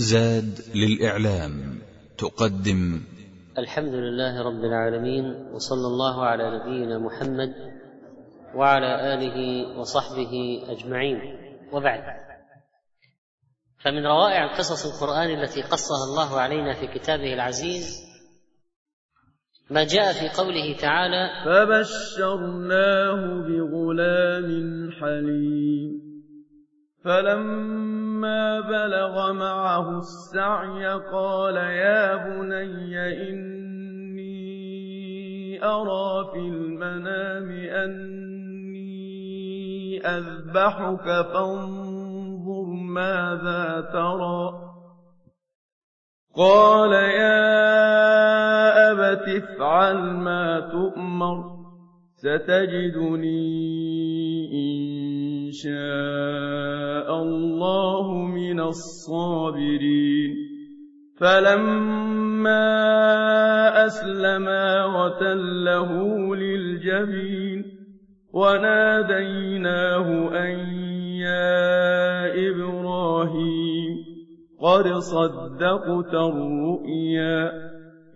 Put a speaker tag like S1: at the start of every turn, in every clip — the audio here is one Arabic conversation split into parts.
S1: زاد للإعلام تقدم
S2: الحمد لله رب العالمين وصلى الله على نبينا محمد وعلى آله وصحبه أجمعين وبعد فمن روائع القصص القرآن التي قصها الله علينا في كتابه العزيز ما جاء في قوله تعالى
S3: فبشرناه بغلام حليم فلما بلغ معه السعي قال يا بني إني أرى في المنام أني أذبحك فانظر ماذا ترى قال يا أبت افعل ما تؤمر ستجدني إن شاء الله من الصابرين فلما أسلما وتله للجبين وناديناه أن يا إبراهيم قد صدقت الرؤيا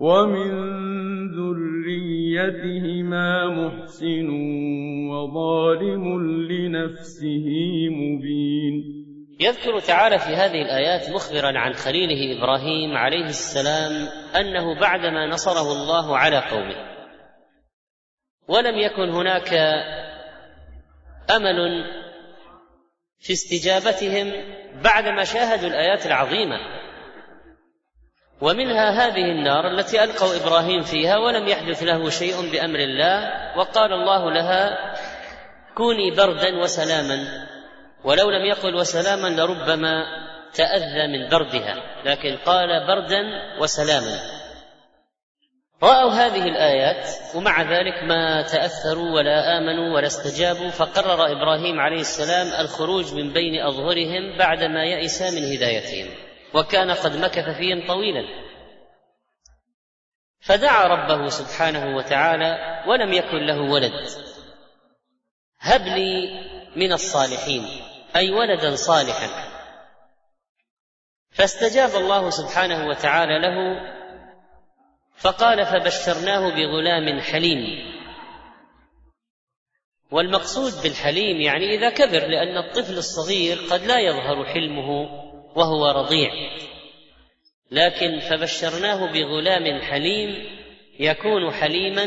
S3: ومن ذريتهما محسن وظالم لنفسه مبين
S2: يذكر تعالى في هذه الايات مخبرا عن خليله ابراهيم عليه السلام انه بعدما نصره الله على قومه ولم يكن هناك امل في استجابتهم بعدما شاهدوا الايات العظيمه ومنها هذه النار التي القوا ابراهيم فيها ولم يحدث له شيء بامر الله وقال الله لها كوني بردا وسلاما ولو لم يقل وسلاما لربما تاذى من بردها لكن قال بردا وسلاما راوا هذه الايات ومع ذلك ما تاثروا ولا امنوا ولا استجابوا فقرر ابراهيم عليه السلام الخروج من بين اظهرهم بعدما يئس من هدايتهم وكان قد مكث فيهم طويلا فدعا ربه سبحانه وتعالى ولم يكن له ولد هب لي من الصالحين اي ولدا صالحا فاستجاب الله سبحانه وتعالى له فقال فبشرناه بغلام حليم والمقصود بالحليم يعني اذا كبر لان الطفل الصغير قد لا يظهر حلمه وهو رضيع لكن فبشرناه بغلام حليم يكون حليما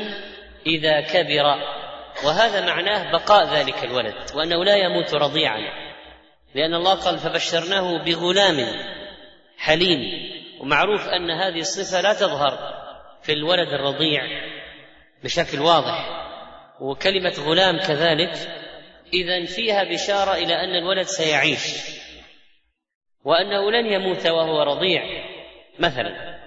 S2: اذا كبر وهذا معناه بقاء ذلك الولد وانه لا يموت رضيعا لان الله قال فبشرناه بغلام حليم ومعروف ان هذه الصفه لا تظهر في الولد الرضيع بشكل واضح وكلمه غلام كذلك اذا فيها بشاره الى ان الولد سيعيش وأنه لن يموت وهو رضيع مثلا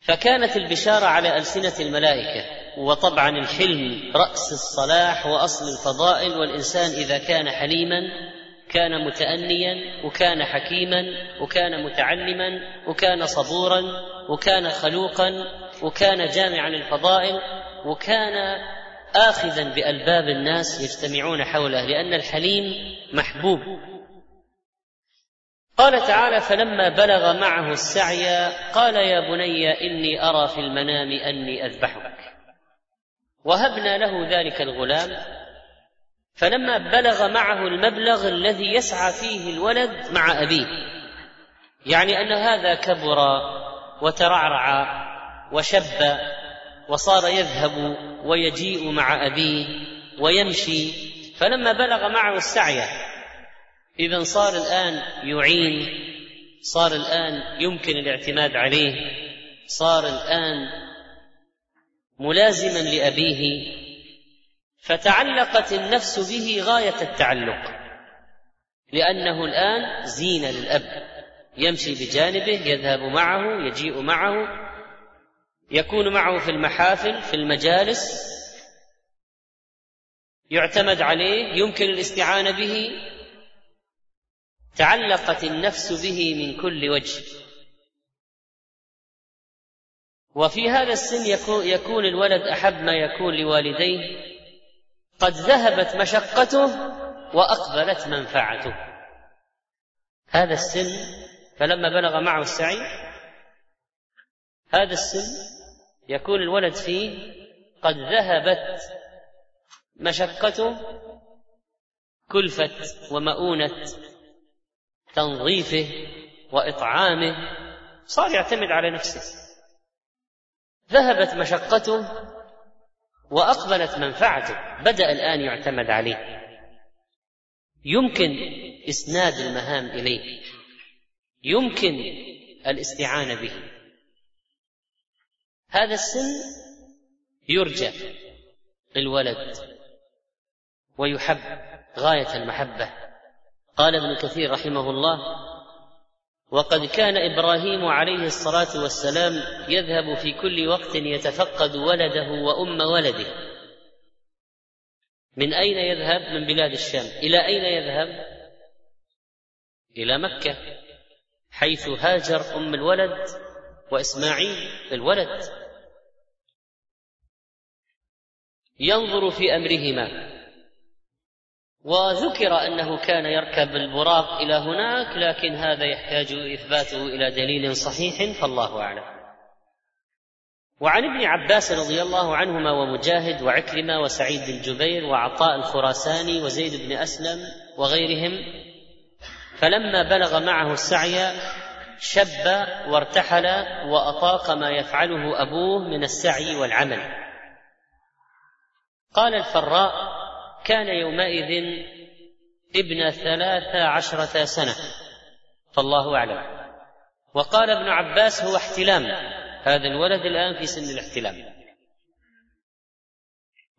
S2: فكانت البشارة على ألسنة الملائكة وطبعا الحلم رأس الصلاح وأصل الفضائل والإنسان إذا كان حليما كان متأنيا وكان حكيما وكان متعلما وكان صبورا وكان خلوقا وكان جامعا للفضائل وكان آخذا بألباب الناس يجتمعون حوله لأن الحليم محبوب قال تعالى فلما بلغ معه السعي قال يا بني اني ارى في المنام اني اذبحك وهبنا له ذلك الغلام فلما بلغ معه المبلغ الذي يسعى فيه الولد مع ابيه يعني ان هذا كبر وترعرع وشب وصار يذهب ويجيء مع ابيه ويمشي فلما بلغ معه السعي إذا صار الآن يعين صار الآن يمكن الاعتماد عليه صار الآن ملازما لأبيه فتعلقت النفس به غاية التعلق لأنه الآن زينة للأب يمشي بجانبه يذهب معه يجيء معه يكون معه في المحافل في المجالس يعتمد عليه يمكن الاستعانة به تعلقت النفس به من كل وجه وفي هذا السن يكون الولد احب ما يكون لوالديه قد ذهبت مشقته واقبلت منفعته هذا السن فلما بلغ معه السعي هذا السن يكون الولد فيه قد ذهبت مشقته كلفه ومؤونه تنظيفه واطعامه صار يعتمد على نفسه ذهبت مشقته واقبلت منفعته بدا الان يعتمد عليه يمكن اسناد المهام اليه يمكن الاستعانه به هذا السن يرجى للولد ويحب غايه المحبه قال ابن كثير رحمه الله وقد كان ابراهيم عليه الصلاه والسلام يذهب في كل وقت يتفقد ولده وام ولده من اين يذهب من بلاد الشام الى اين يذهب الى مكه حيث هاجر ام الولد واسماعيل الولد ينظر في امرهما وذكر انه كان يركب البراق الى هناك لكن هذا يحتاج اثباته الى دليل صحيح فالله اعلم. وعن ابن عباس رضي الله عنهما ومجاهد وعكرمه وسعيد بن جبير وعطاء الخراساني وزيد بن اسلم وغيرهم فلما بلغ معه السعي شب وارتحل واطاق ما يفعله ابوه من السعي والعمل. قال الفراء كان يومئذ ابن ثلاث عشرة سنة فالله أعلم وقال ابن عباس هو احتلام هذا الولد الآن في سن الاحتلام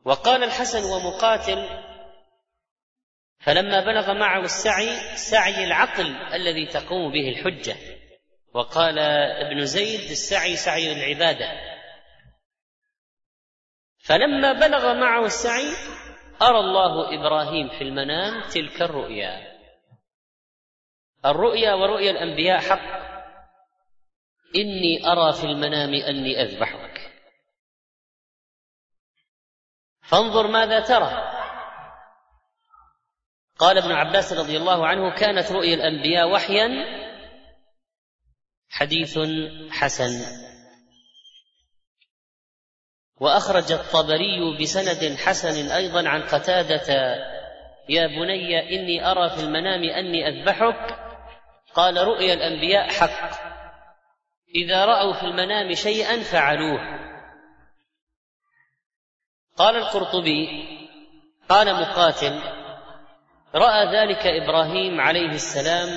S2: وقال الحسن ومقاتل فلما بلغ معه السعي سعي العقل الذي تقوم به الحجة وقال ابن زيد السعي سعي العبادة فلما بلغ معه السعي أرى الله إبراهيم في المنام تلك الرؤيا الرؤيا ورؤيا الأنبياء حق إني أرى في المنام أني أذبحك فانظر ماذا ترى قال ابن عباس رضي الله عنه كانت رؤيا الأنبياء وحيا حديث حسن واخرج الطبري بسند حسن ايضا عن قتاده يا بني اني ارى في المنام اني اذبحك قال رؤيا الانبياء حق اذا راوا في المنام شيئا فعلوه قال القرطبي قال مقاتل راى ذلك ابراهيم عليه السلام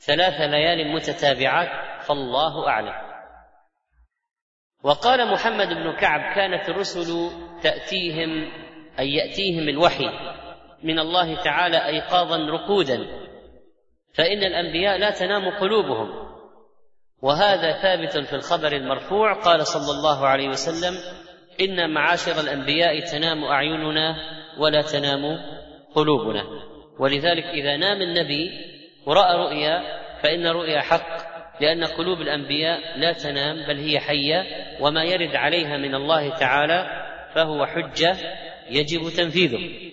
S2: ثلاث ليال متتابعات فالله اعلم وقال محمد بن كعب كانت الرسل تأتيهم أي يأتيهم الوحي من الله تعالى أيقاظا رقودا فإن الأنبياء لا تنام قلوبهم وهذا ثابت في الخبر المرفوع قال صلى الله عليه وسلم إن معاشر الأنبياء تنام أعيننا ولا تنام قلوبنا ولذلك إذا نام النبي ورأى رؤيا فإن رؤيا حق لأن قلوب الأنبياء لا تنام بل هي حية وما يرد عليها من الله تعالى فهو حجة يجب تنفيذه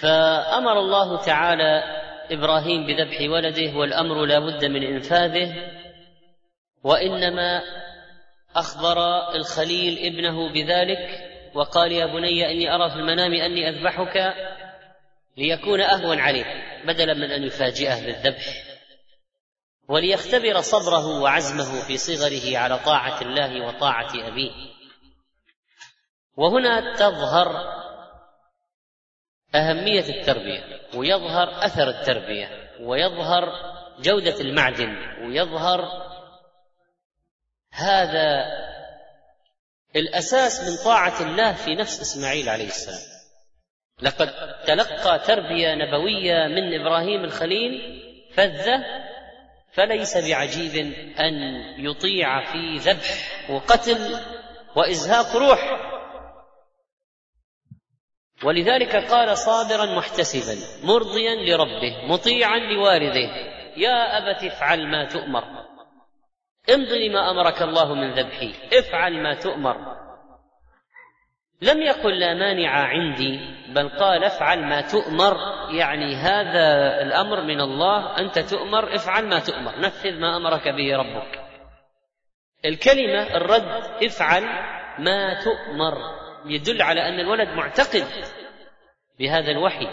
S2: فأمر الله تعالى إبراهيم بذبح ولده والأمر لا بد من إنفاذه وإنما أخبر الخليل ابنه بذلك وقال يا بني إني أرى في المنام أني أذبحك ليكون أهون عليه بدلا من أن يفاجئه بالذبح وليختبر صبره وعزمه في صغره على طاعه الله وطاعه ابيه وهنا تظهر اهميه التربيه ويظهر اثر التربيه ويظهر جوده المعدن ويظهر هذا الاساس من طاعه الله في نفس اسماعيل عليه السلام لقد تلقى تربيه نبويه من ابراهيم الخليل فذه فليس بعجيب ان يطيع في ذبح وقتل وازهاق روح ولذلك قال صابرا محتسبا مرضيا لربه مطيعا لوالده يا ابت افعل ما تؤمر امضي لما امرك الله من ذبحي افعل ما تؤمر لم يقل لا مانع عندي بل قال افعل ما تؤمر يعني هذا الامر من الله انت تؤمر افعل ما تؤمر نفذ ما امرك به ربك الكلمه الرد افعل ما تؤمر يدل على ان الولد معتقد بهذا الوحي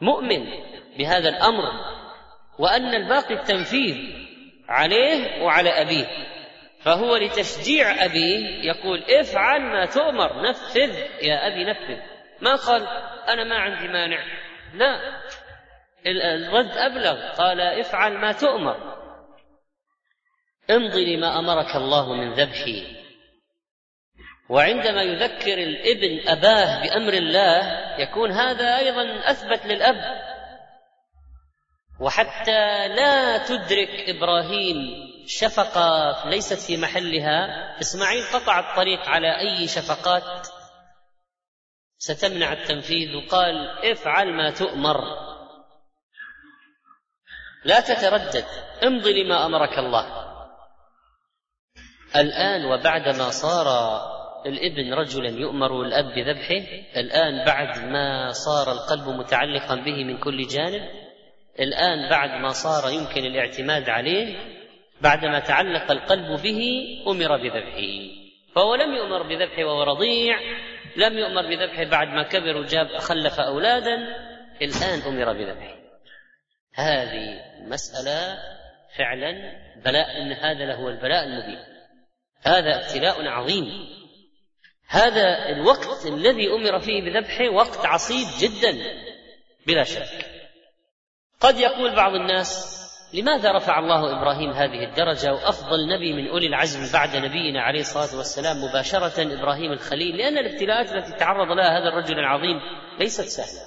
S2: مؤمن بهذا الامر وان الباقي التنفيذ عليه وعلى ابيه فهو لتشجيع أبيه يقول افعل ما تؤمر نفذ يا أبي نفذ ما قال أنا ما عندي مانع لا الرد أبلغ قال افعل ما تؤمر امضي لما أمرك الله من ذبحي وعندما يذكر الابن أباه بأمر الله يكون هذا أيضا أثبت للأب وحتى لا تدرك إبراهيم شفقة ليست في محلها إسماعيل قطع الطريق على أي شفقات ستمنع التنفيذ وقال افعل ما تؤمر لا تتردد امضي لما أمرك الله الآن وبعدما صار الابن رجلا يؤمر الأب بذبحه الآن بعد ما صار القلب متعلقا به من كل جانب الآن بعد ما صار يمكن الاعتماد عليه بعدما تعلق القلب به امر بذبحه فهو لم يؤمر بذبحه وهو رضيع لم يؤمر بذبحه بعد ما كبر وجاب خلف اولادا الان امر بذبحه هذه مساله فعلا بلاء ان هذا لهو البلاء المبين هذا ابتلاء عظيم هذا الوقت الذي امر فيه بذبحه وقت عصيب جدا بلا شك قد يقول بعض الناس لماذا رفع الله ابراهيم هذه الدرجه وافضل نبي من اولي العزم بعد نبينا عليه الصلاه والسلام مباشره ابراهيم الخليل لان الابتلاءات التي تعرض لها هذا الرجل العظيم ليست سهله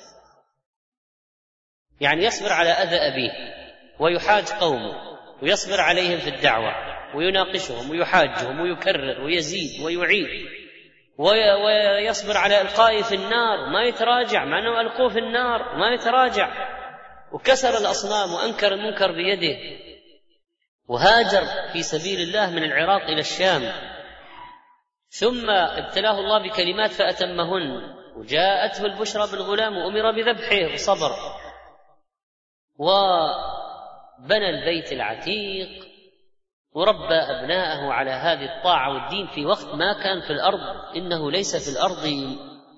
S2: يعني يصبر على اذى ابيه ويحاج قومه ويصبر عليهم في الدعوه ويناقشهم ويحاجهم ويكرر ويزيد ويعيد ويصبر على القائه في النار ما يتراجع مع انه القوه في النار ما يتراجع وكسر الأصنام وأنكر المنكر بيده وهاجر في سبيل الله من العراق إلى الشام ثم ابتلاه الله بكلمات فأتمهن وجاءته البشرى بالغلام وأمر بذبحه وصبر وبنى البيت العتيق وربى أبناءه على هذه الطاعة والدين في وقت ما كان في الأرض إنه ليس في الأرض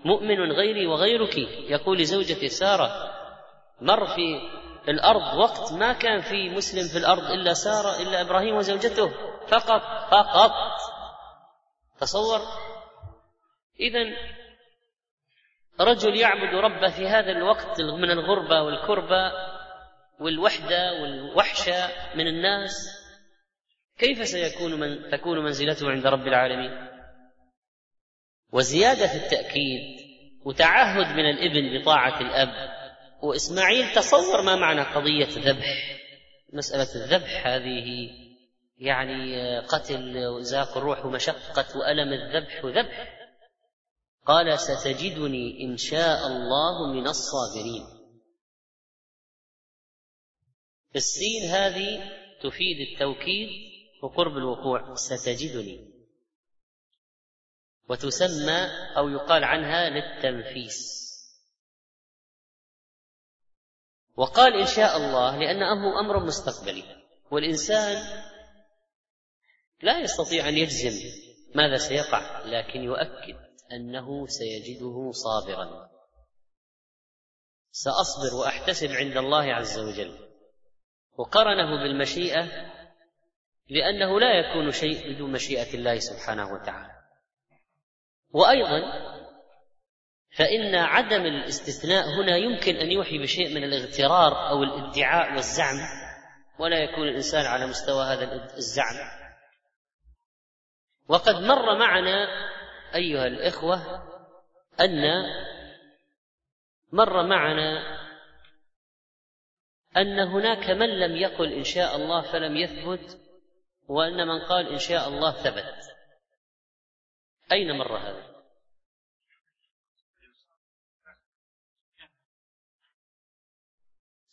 S2: مؤمن غيري وغيرك يقول لزوجته سارة مر في الأرض وقت ما كان في مسلم في الأرض إلا سارة إلا إبراهيم وزوجته فقط فقط تصور إذا رجل يعبد ربه في هذا الوقت من الغربة والكربة والوحدة والوحشة من الناس كيف سيكون من تكون منزلته عند رب العالمين وزيادة في التأكيد وتعهد من الابن بطاعة الأب وإسماعيل تصور ما معنى قضية ذبح مسألة الذبح هذه يعني قتل وإزاق الروح ومشقة وألم الذبح وذبح قال ستجدني إن شاء الله من الصابرين السين هذه تفيد التوكيد وقرب الوقوع ستجدني وتسمى أو يقال عنها للتنفيس وقال إن شاء الله لأنه أمر مستقبلي والإنسان لا يستطيع أن يجزم ماذا سيقع لكن يؤكد أنه سيجده صابرا سأصبر وأحتسب عند الله عز وجل وقرنه بالمشيئة لأنه لا يكون شيء بدون مشيئة الله سبحانه وتعالى وأيضا فإن عدم الاستثناء هنا يمكن أن يوحي بشيء من الاغترار أو الادعاء والزعم ولا يكون الإنسان على مستوى هذا الزعم وقد مر معنا أيها الإخوة أن مر معنا أن هناك من لم يقل إن شاء الله فلم يثبت وأن من قال إن شاء الله ثبت أين مر هذا؟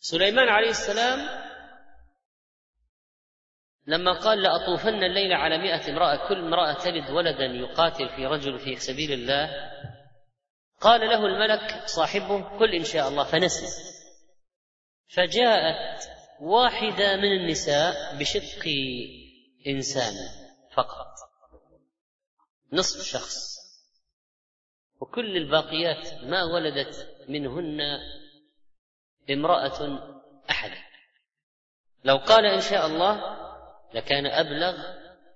S2: سليمان عليه السلام لما قال لأطوفن الليل على مئة امرأة كل امرأة تلد ولدا يقاتل في رجل في سبيل الله قال له الملك صاحبه كل إن شاء الله فنسي فجاءت واحدة من النساء بشق إنسان فقط نصف شخص وكل الباقيات ما ولدت منهن امرأة أحد لو قال إن شاء الله لكان أبلغ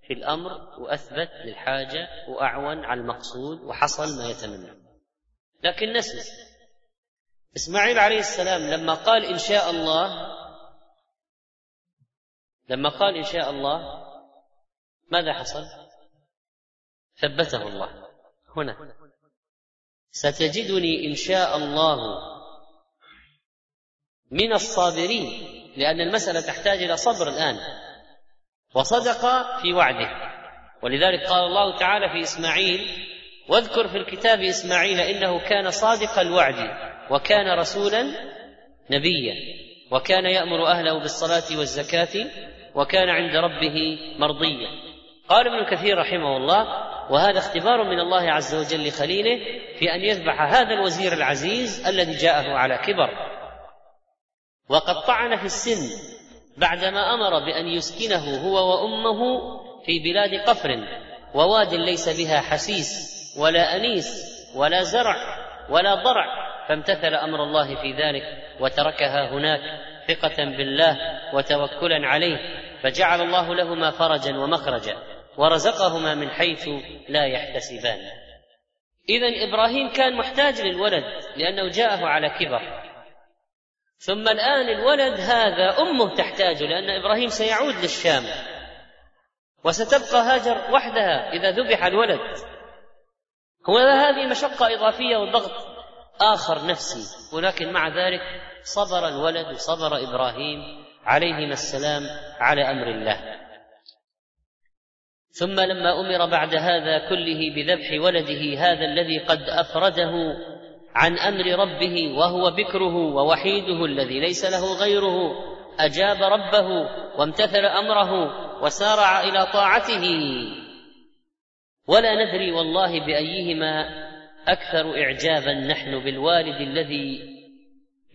S2: في الأمر وأثبت للحاجة وأعون على المقصود وحصل ما يتمنى لكن نسي إسماعيل عليه السلام لما قال إن شاء الله لما قال إن شاء الله ماذا حصل؟ ثبته الله هنا ستجدني إن شاء الله من الصابرين لأن المسألة تحتاج إلى صبر الآن وصدق في وعده ولذلك قال الله تعالى في إسماعيل واذكر في الكتاب إسماعيل إنه كان صادق الوعد وكان رسولا نبيا وكان يأمر أهله بالصلاة والزكاة وكان عند ربه مرضيا قال ابن كثير رحمه الله وهذا اختبار من الله عز وجل لخليله في أن يذبح هذا الوزير العزيز الذي جاءه على كبر وقد طعن في السن بعدما امر بان يسكنه هو وامه في بلاد قفر وواد ليس بها حسيس ولا انيس ولا زرع ولا ضرع فامتثل امر الله في ذلك وتركها هناك ثقه بالله وتوكلا عليه فجعل الله لهما فرجا ومخرجا ورزقهما من حيث لا يحتسبان اذا ابراهيم كان محتاج للولد لانه جاءه على كبر ثم الآن الولد هذا أمه تحتاجه لأن إبراهيم سيعود للشام وستبقى هاجر وحدها إذا ذبح الولد هو هذه مشقة إضافية وضغط آخر نفسي ولكن مع ذلك صبر الولد وصبر إبراهيم عليهما السلام على أمر الله ثم لما أمر بعد هذا كله بذبح ولده هذا الذي قد أفرده عن امر ربه وهو بكره ووحيده الذي ليس له غيره اجاب ربه وامتثل امره وسارع الى طاعته ولا ندري والله بايهما اكثر اعجابا نحن بالوالد الذي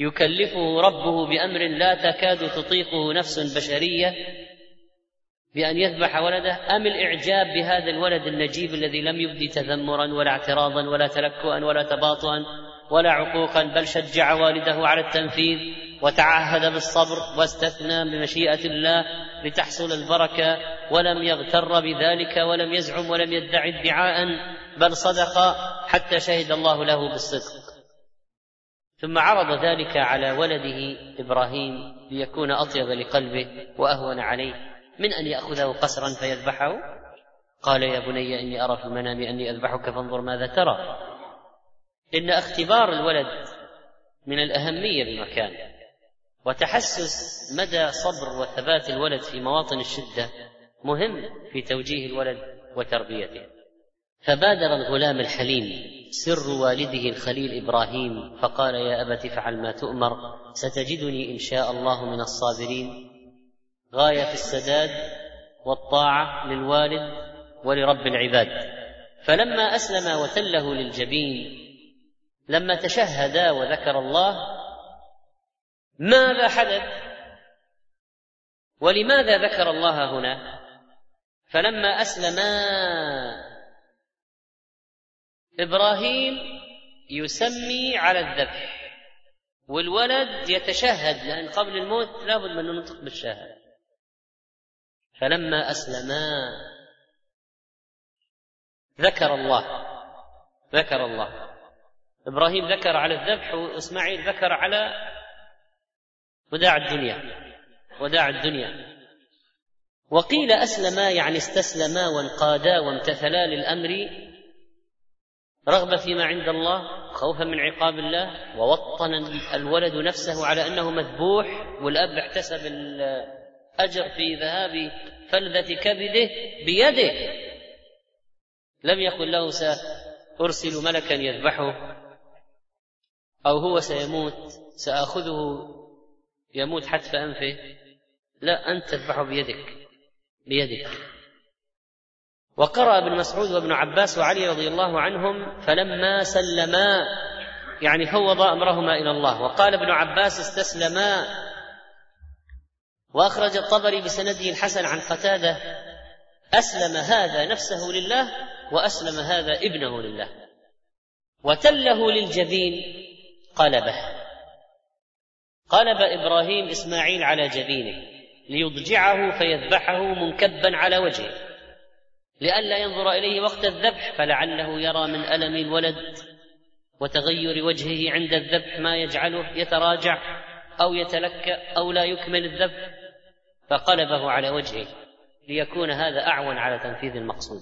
S2: يكلفه ربه بامر لا تكاد تطيقه نفس بشريه بأن يذبح ولده أم الإعجاب بهذا الولد النجيب الذي لم يبدي تذمرا ولا اعتراضا ولا تلكؤا ولا تباطؤا ولا عقوقا بل شجع والده على التنفيذ وتعهد بالصبر واستثنى بمشيئه الله لتحصل البركه ولم يغتر بذلك ولم يزعم ولم يدعي ادعاء بل صدق حتى شهد الله له بالصدق ثم عرض ذلك على ولده ابراهيم ليكون اطيب لقلبه واهون عليه من ان ياخذه قسرا فيذبحه قال يا بني اني ارى في المنام اني اذبحك فانظر ماذا ترى ان اختبار الولد من الاهميه بمكان وتحسس مدى صبر وثبات الولد في مواطن الشده مهم في توجيه الولد وتربيته فبادر الغلام الحليم سر والده الخليل ابراهيم فقال يا ابت افعل ما تؤمر ستجدني ان شاء الله من الصابرين غايه في السداد والطاعه للوالد ولرب العباد فلما اسلم وتله للجبين لما تشهدا وذكر الله ماذا حدث ولماذا ذكر الله هنا فلما اسلما ابراهيم يسمي على الذبح والولد يتشهد لان قبل الموت لابد من ننطق بالشهاده فلما اسلما ذكر الله ذكر الله إبراهيم ذكر على الذبح وإسماعيل ذكر على وداع الدنيا وداع الدنيا وقيل أسلما يعني استسلما وانقادا وامتثلا للأمر رغبة فيما عند الله خوفا من عقاب الله ووطن الولد نفسه على أنه مذبوح والأب احتسب الأجر في ذهاب فلذة كبده بيده لم يقل له سأرسل ملكا يذبحه أو هو سيموت سآخذه يموت حتف أنفه لا أنت تذبحه بيدك بيدك وقرأ ابن مسعود وابن عباس وعلي رضي الله عنهم فلما سلما يعني فوض أمرهما إلى الله وقال ابن عباس استسلما وأخرج الطبري بسنده الحسن عن قتادة أسلم هذا نفسه لله وأسلم هذا ابنه لله وتله للجبين قلبه قلب ابراهيم اسماعيل على جبينه ليضجعه فيذبحه منكبا على وجهه لئلا ينظر اليه وقت الذبح فلعله يرى من الم الولد وتغير وجهه عند الذبح ما يجعله يتراجع او يتلكا او لا يكمل الذبح فقلبه على وجهه ليكون هذا اعون على تنفيذ المقصود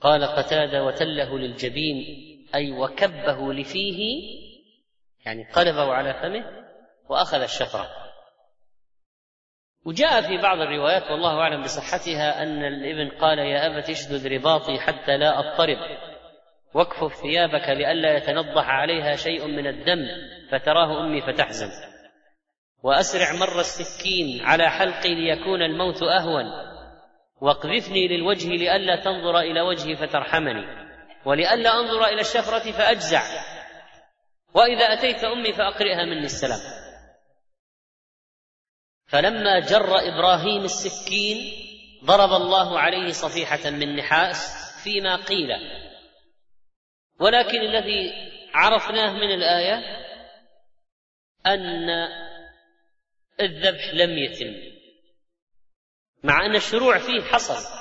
S2: قال قتاده وتله للجبين اي وكبه لفيه يعني قلبه على فمه وأخذ الشفرة وجاء في بعض الروايات والله أعلم بصحتها أن الابن قال يا أبت اشدد رباطي حتى لا أضطرب واكفف ثيابك لئلا يتنضح عليها شيء من الدم فتراه أمي فتحزن وأسرع مر السكين على حلقي ليكون الموت أهون واقذفني للوجه لئلا تنظر إلى وجهي فترحمني ولئلا أنظر إلى الشفرة فأجزع واذا اتيت امي فاقرئها مني السلام فلما جر ابراهيم السكين ضرب الله عليه صفيحه من نحاس فيما قيل ولكن الذي عرفناه من الايه ان الذبح لم يتم مع ان الشروع فيه حصل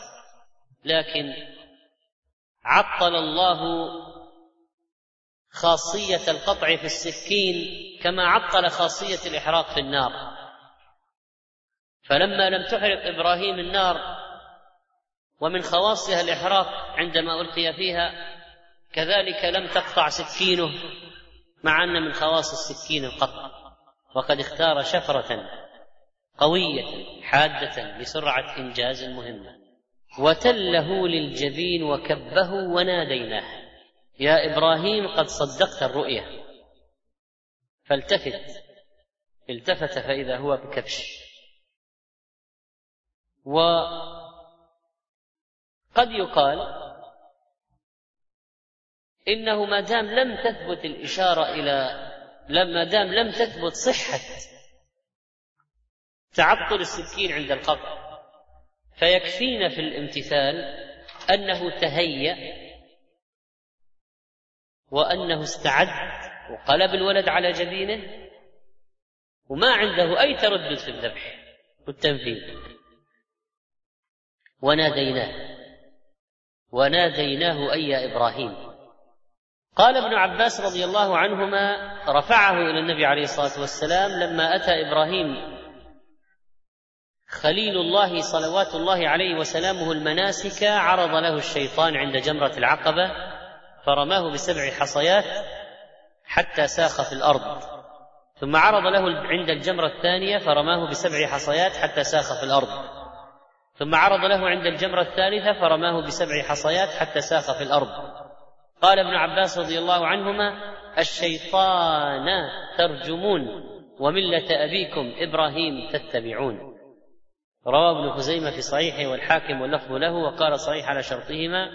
S2: لكن عطل الله خاصيه القطع في السكين كما عطل خاصيه الاحراق في النار فلما لم تحرق ابراهيم النار ومن خواصها الاحراق عندما القي فيها كذلك لم تقطع سكينه مع ان من خواص السكين القطع وقد اختار شفره قويه حاده لسرعه انجاز المهمه وتله للجبين وكبه وناديناه يا إبراهيم قد صدقت الرؤيا فالتفت التفت فإذا هو بكبش وقد يقال إنه ما دام لم تثبت الإشارة إلى لما دام لم تثبت صحة تعطل السكين عند القبر فيكفينا في الامتثال أنه تهيأ وأنه استعد وقلب الولد على جبينه وما عنده أي تردد في الذبح والتنفيذ وناديناه وناديناه أي يا إبراهيم قال ابن عباس رضي الله عنهما رفعه إلى النبي عليه الصلاة والسلام لما أتى إبراهيم خليل الله صلوات الله عليه وسلامه المناسك عرض له الشيطان عند جمرة العقبة فرماه بسبع حصيات حتى ساخ في الارض ثم عرض له عند الجمره الثانيه فرماه بسبع حصيات حتى ساخ في الارض ثم عرض له عند الجمره الثالثه فرماه بسبع حصيات حتى ساخ في الارض قال ابن عباس رضي الله عنهما الشيطان ترجمون ومله ابيكم ابراهيم تتبعون رواه ابن خزيمه في صحيحه والحاكم واللفظ له وقال صحيح على شرطهما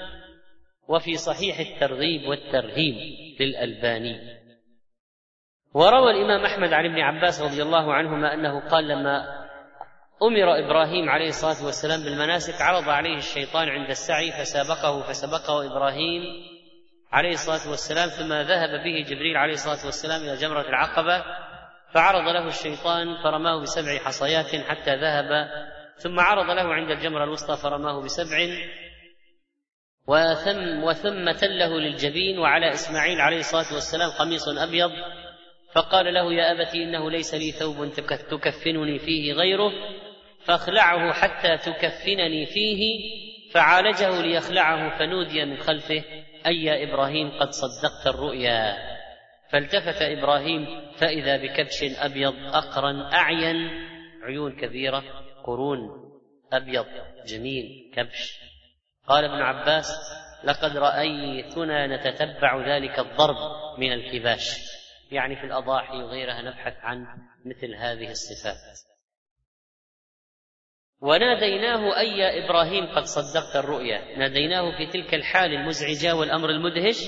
S2: وفي صحيح الترغيب والترهيب للألباني وروى الإمام أحمد عن ابن عباس رضي الله عنهما أنه قال لما أمر إبراهيم عليه الصلاة والسلام بالمناسك عرض عليه الشيطان عند السعي فسابقه فسبقه إبراهيم عليه الصلاة والسلام ثم ذهب به جبريل عليه الصلاة والسلام إلى جمرة العقبة فعرض له الشيطان فرماه بسبع حصيات حتى ذهب ثم عرض له عند الجمرة الوسطى فرماه بسبع وثم وثم تله للجبين وعلى اسماعيل عليه الصلاه والسلام قميص ابيض فقال له يا ابت انه ليس لي ثوب تكفنني فيه غيره فاخلعه حتى تكفنني فيه فعالجه ليخلعه فنودي من خلفه اي يا ابراهيم قد صدقت الرؤيا فالتفت ابراهيم فاذا بكبش ابيض اقرا اعين عيون كبيره قرون ابيض جميل كبش قال ابن عباس لقد رأيتنا نتتبع ذلك الضرب من الكباش يعني في الأضاحي وغيرها نبحث عن مثل هذه الصفات وناديناه أي يا إبراهيم قد صدقت الرؤيا ناديناه في تلك الحال المزعجة والأمر المدهش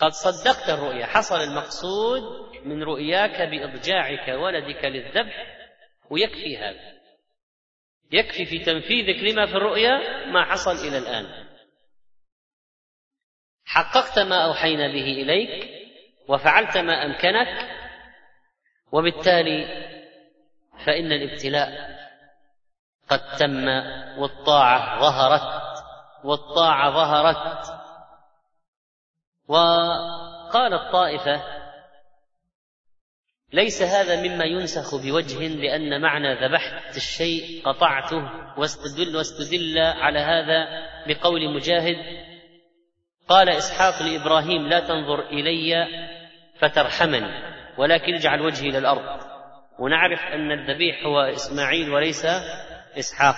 S2: قد صدقت الرؤيا حصل المقصود من رؤياك بإضجاعك ولدك للذبح ويكفي هذا يكفي في تنفيذك لما في الرؤيا ما حصل الى الان حققت ما اوحينا به اليك وفعلت ما امكنك وبالتالي فان الابتلاء قد تم والطاعه ظهرت والطاعه ظهرت وقالت طائفه ليس هذا مما ينسخ بوجه لأن معنى ذبحت الشيء قطعته واستدل واستدل على هذا بقول مجاهد قال إسحاق لإبراهيم لا تنظر إلي فترحمني ولكن اجعل وجهي إلى الأرض ونعرف أن الذبيح هو إسماعيل وليس إسحاق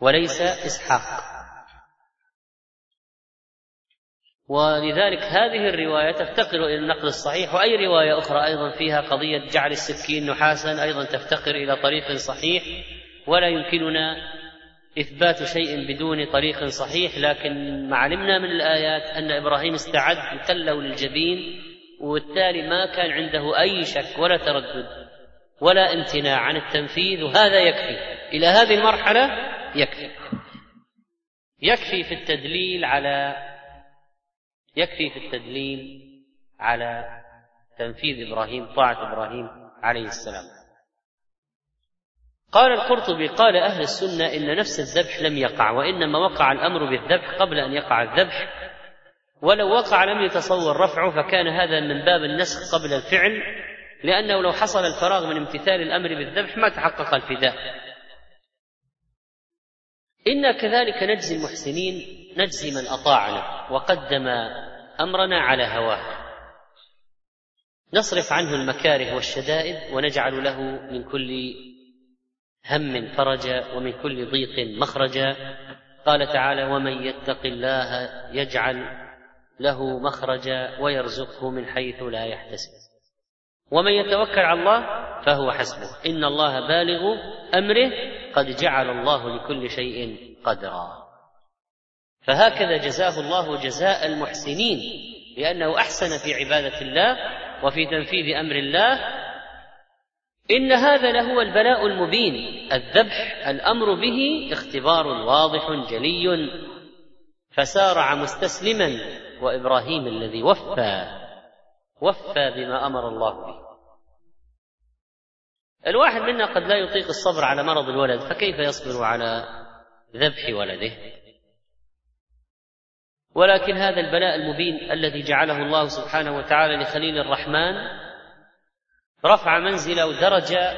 S2: وليس إسحاق ولذلك هذه الرواية تفتقر إلى النقل الصحيح وأي رواية أخرى أيضا فيها قضية جعل السكين نحاسا أيضا تفتقر إلى طريق صحيح ولا يمكننا إثبات شيء بدون طريق صحيح لكن ما علمنا من الآيات أن إبراهيم استعد وتلوا للجبين وبالتالي ما كان عنده أي شك ولا تردد ولا امتناع عن التنفيذ وهذا يكفي إلى هذه المرحلة يكفي يكفي في التدليل على يكفي في التدليل على تنفيذ إبراهيم طاعة إبراهيم عليه السلام قال القرطبي قال أهل السنة إن نفس الذبح لم يقع وإنما وقع الأمر بالذبح قبل أن يقع الذبح ولو وقع لم يتصور رفعه فكان هذا من باب النسخ قبل الفعل لأنه لو حصل الفراغ من امتثال الأمر بالذبح ما تحقق الفداء إنا كذلك نجزي المحسنين نجزي من اطاعنا وقدم امرنا على هواه نصرف عنه المكاره والشدائد ونجعل له من كل هم فرجا ومن كل ضيق مخرجا قال تعالى ومن يتق الله يجعل له مخرجا ويرزقه من حيث لا يحتسب ومن يتوكل على الله فهو حسبه ان الله بالغ امره قد جعل الله لكل شيء قدرا فهكذا جزاه الله جزاء المحسنين لأنه أحسن في عبادة الله وفي تنفيذ أمر الله إن هذا لهو البلاء المبين الذبح الأمر به اختبار واضح جلي فسارع مستسلما وإبراهيم الذي وفى وفى بما أمر الله به الواحد منا قد لا يطيق الصبر على مرض الولد فكيف يصبر على ذبح ولده ولكن هذا البلاء المبين الذي جعله الله سبحانه وتعالى لخليل الرحمن رفع منزله ودرجه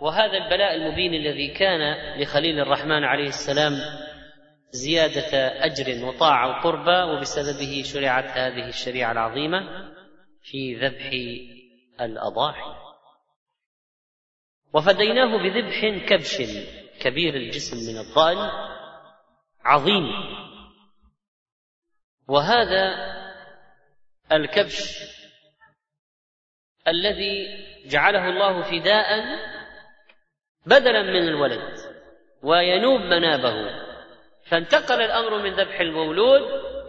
S2: وهذا البلاء المبين الذي كان لخليل الرحمن عليه السلام زياده اجر وطاعه وقربى وبسببه شرعت هذه الشريعه العظيمه في ذبح الاضاحي وفديناه بذبح كبش كبير الجسم من الضال عظيم وهذا الكبش الذي جعله الله فداء بدلا من الولد وينوب منابه فانتقل الامر من ذبح المولود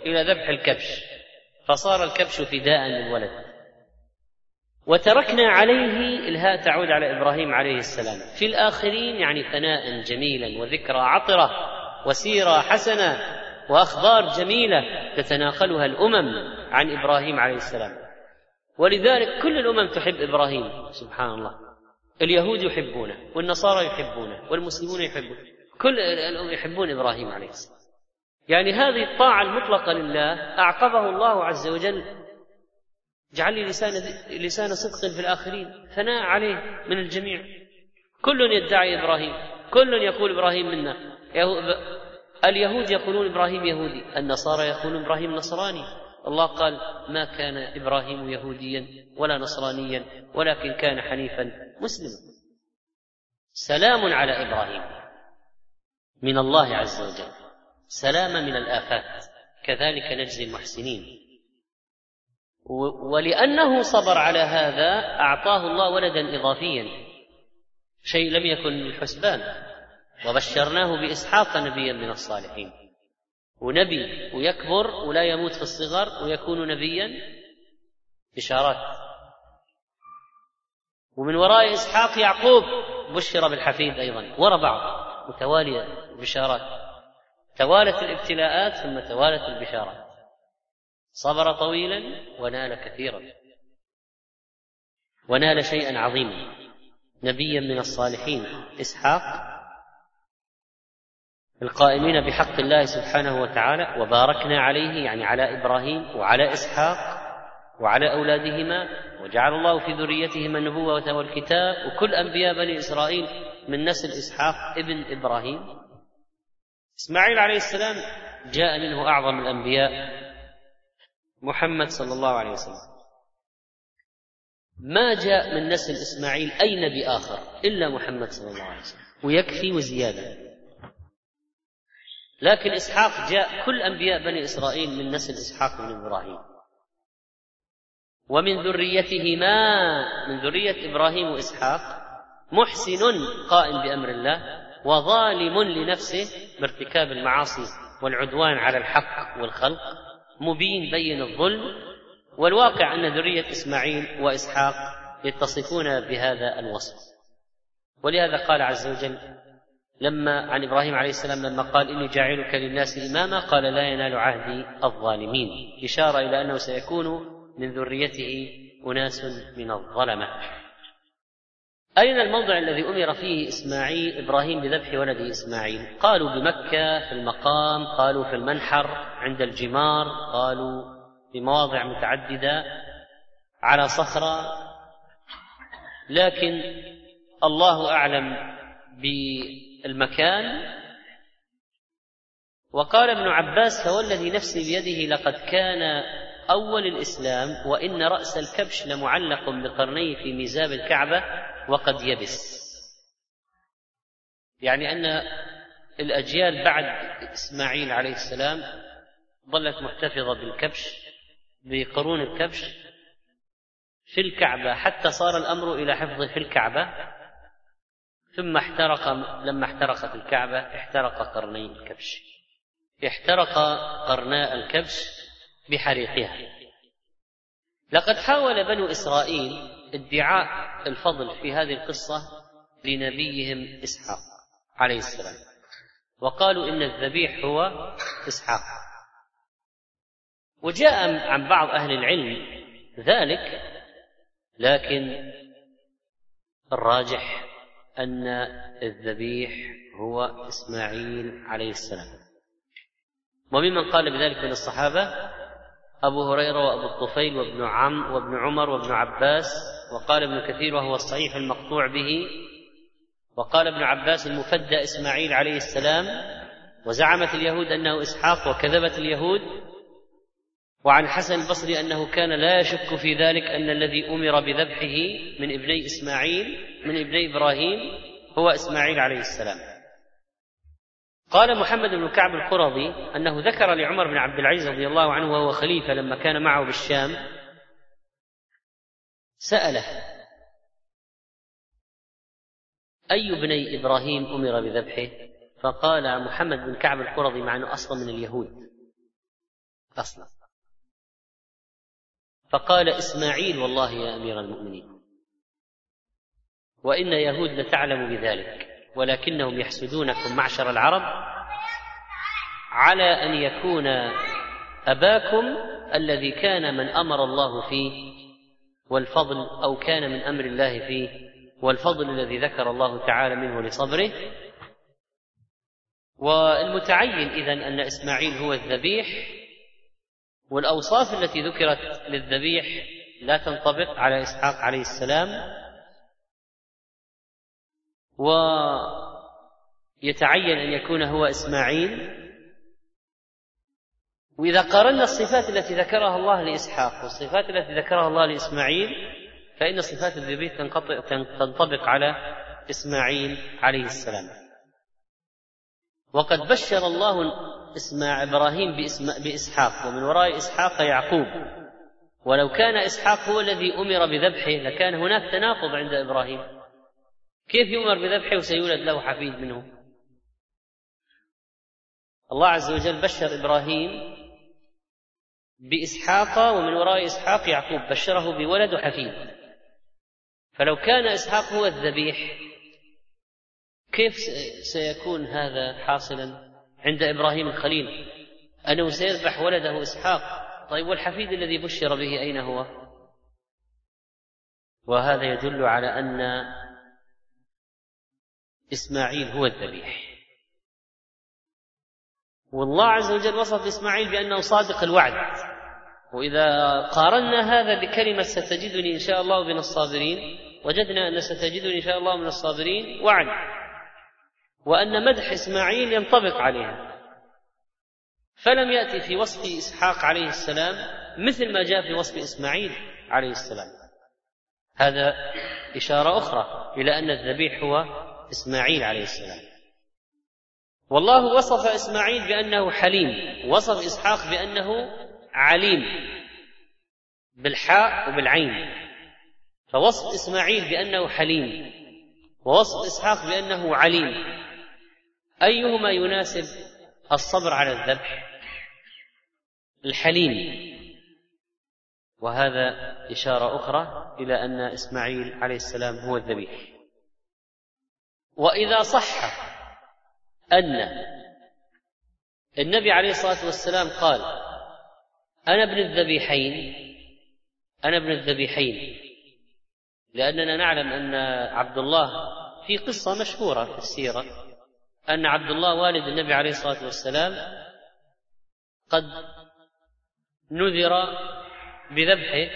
S2: الى ذبح الكبش فصار الكبش فداء للولد وتركنا عليه الهاء تعود على ابراهيم عليه السلام في الاخرين يعني ثناء جميلا وذكرى عطره وسيره حسنه واخبار جميله تتناقلها الامم عن ابراهيم عليه السلام ولذلك كل الامم تحب ابراهيم سبحان الله اليهود يحبونه والنصارى يحبونه والمسلمون يحبونه كل الامم يحبون ابراهيم عليه السلام يعني هذه الطاعه المطلقه لله اعقبه الله عز وجل جعل لي لسان لسان صدق في الاخرين ثناء عليه من الجميع كل يدعي ابراهيم كل يقول ابراهيم منا اليهود يقولون ابراهيم يهودي النصارى يقولون ابراهيم نصراني الله قال ما كان ابراهيم يهوديا ولا نصرانيا ولكن كان حنيفا مسلما سلام على ابراهيم من الله عز وجل سلام من الافات كذلك نجزي المحسنين ولانه صبر على هذا اعطاه الله ولدا اضافيا شيء لم يكن من الحسبان وبشرناه باسحاق نبيا من الصالحين ونبي ويكبر ولا يموت في الصغر ويكون نبيا بشارات ومن وراء اسحاق يعقوب بشر بالحفيد ايضا وراء بعض متواليه بشارات توالت الابتلاءات ثم توالت البشارات صبر طويلا ونال كثيرا ونال شيئا عظيما نبيا من الصالحين اسحاق القائمين بحق الله سبحانه وتعالى وباركنا عليه يعني على ابراهيم وعلى اسحاق وعلى اولادهما وجعل الله في ذريتهما النبوه والكتاب وكل انبياء بني اسرائيل من نسل اسحاق ابن ابراهيم اسماعيل عليه السلام جاء منه اعظم الانبياء محمد صلى الله عليه وسلم ما جاء من نسل اسماعيل اي نبي اخر الا محمد صلى الله عليه وسلم ويكفي وزياده لكن إسحاق جاء كل أنبياء بني إسرائيل من نسل إسحاق بن إبراهيم ومن ذريتهما من ذرية إبراهيم وإسحاق محسن قائم بأمر الله وظالم لنفسه بارتكاب المعاصي والعدوان على الحق والخلق مبين بين الظلم والواقع أن ذرية إسماعيل وإسحاق يتصفون بهذا الوصف ولهذا قال عز وجل لما عن ابراهيم عليه السلام لما قال اني جاعلك للناس اماما قال لا ينال عهدي الظالمين اشاره الى انه سيكون من ذريته اناس من الظلمه أين الموضع الذي أمر فيه إسماعيل إبراهيم بذبح ولده إسماعيل؟ قالوا بمكة في المقام، قالوا في المنحر عند الجمار، قالوا في مواضع متعددة على صخرة لكن الله أعلم ب المكان وقال ابن عباس فوالذي نفسي بيده لقد كان أول الإسلام وإن رأس الكبش لمعلق بقرنيه في ميزاب الكعبة وقد يبس يعني أن الأجيال بعد إسماعيل عليه السلام ظلت محتفظة بالكبش بقرون الكبش في الكعبة حتى صار الأمر إلى حفظه في الكعبة ثم احترق لما احترقت الكعبة احترق قرني الكبش احترق قرناء الكبش بحريقها لقد حاول بنو إسرائيل ادعاء الفضل في هذه القصة لنبيهم إسحاق عليه السلام وقالوا إن الذبيح هو إسحاق وجاء عن بعض أهل العلم ذلك لكن الراجح أن الذبيح هو إسماعيل عليه السلام وممن قال بذلك من الصحابة أبو هريرة وأبو الطفيل وابن عم وابن عمر وابن عباس وقال ابن كثير وهو الصحيح المقطوع به وقال ابن عباس المفدى إسماعيل عليه السلام وزعمت اليهود أنه إسحاق وكذبت اليهود وعن حسن البصري أنه كان لا يشك في ذلك أن الذي أمر بذبحه من ابني إسماعيل من ابني إبراهيم هو إسماعيل عليه السلام قال محمد بن كعب القرظي أنه ذكر لعمر بن عبد العزيز رضي الله عنه وهو خليفة لما كان معه بالشام سأله أي بني إبراهيم أمر بذبحه فقال محمد بن كعب القرظي مع أنه أصلا من اليهود أصلا فقال إسماعيل والله يا أمير المؤمنين وإن يهود لتعلم بذلك ولكنهم يحسدونكم معشر العرب على أن يكون أباكم الذي كان من أمر الله فيه والفضل أو كان من أمر الله فيه والفضل الذي ذكر الله تعالى منه لصبره والمتعين إذا أن إسماعيل هو الذبيح والأوصاف التي ذكرت للذبيح لا تنطبق على إسحاق عليه السلام ويتعين أن يكون هو إسماعيل وإذا قارنا الصفات التي ذكرها الله لإسحاق والصفات التي ذكرها الله لإسماعيل فإن صفات الذبيح تنطبق على إسماعيل عليه السلام وقد بشر الله اسمع إبراهيم بإسم بإسحاق ومن وراء إسحاق يعقوب ولو كان إسحاق هو الذي أمر بذبحه لكان هناك تناقض عند إبراهيم كيف يؤمر بذبحه وسيولد له حفيد منه الله عز وجل بشر إبراهيم بإسحاق ومن وراء إسحاق يعقوب بشره بولد وحفيد فلو كان إسحاق هو الذبيح كيف سيكون هذا حاصلا عند إبراهيم الخليل أنه سيذبح ولده إسحاق طيب والحفيد الذي بشر به أين هو وهذا يدل على أن إسماعيل هو الذبيح والله عز وجل وصف إسماعيل بأنه صادق الوعد وإذا قارنا هذا بكلمة ستجدني إن شاء الله من الصابرين وجدنا أن ستجدني إن شاء الله من الصابرين وعد وأن مدح إسماعيل ينطبق عليها فلم يأتي في وصف إسحاق عليه السلام مثل ما جاء في وصف إسماعيل عليه السلام هذا إشارة أخرى إلى أن الذبيح هو إسماعيل عليه السلام والله وصف إسماعيل بأنه حليم وصف إسحاق بأنه عليم بالحاء وبالعين فوصف إسماعيل بأنه حليم ووصف إسحاق بأنه عليم أيهما يناسب الصبر على الذبح الحليم وهذا إشارة أخرى إلى أن إسماعيل عليه السلام هو الذبيح واذا صح ان النبي عليه الصلاه والسلام قال انا ابن الذبيحين انا ابن الذبيحين لاننا نعلم ان عبد الله في قصه مشهوره في السيره ان عبد الله والد النبي عليه الصلاه والسلام قد نذر بذبحه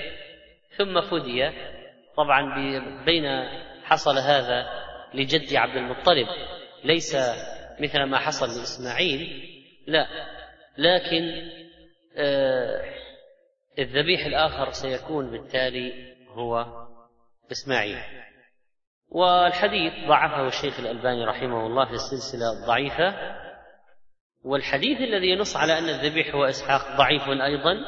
S2: ثم فدي طبعا بين حصل هذا لجد عبد المطلب ليس مثل ما حصل لإسماعيل لا لكن آه الذبيح الآخر سيكون بالتالي هو إسماعيل والحديث ضعفه الشيخ الألباني رحمه الله في السلسلة الضعيفة والحديث الذي ينص على أن الذبيح هو إسحاق ضعيف أيضا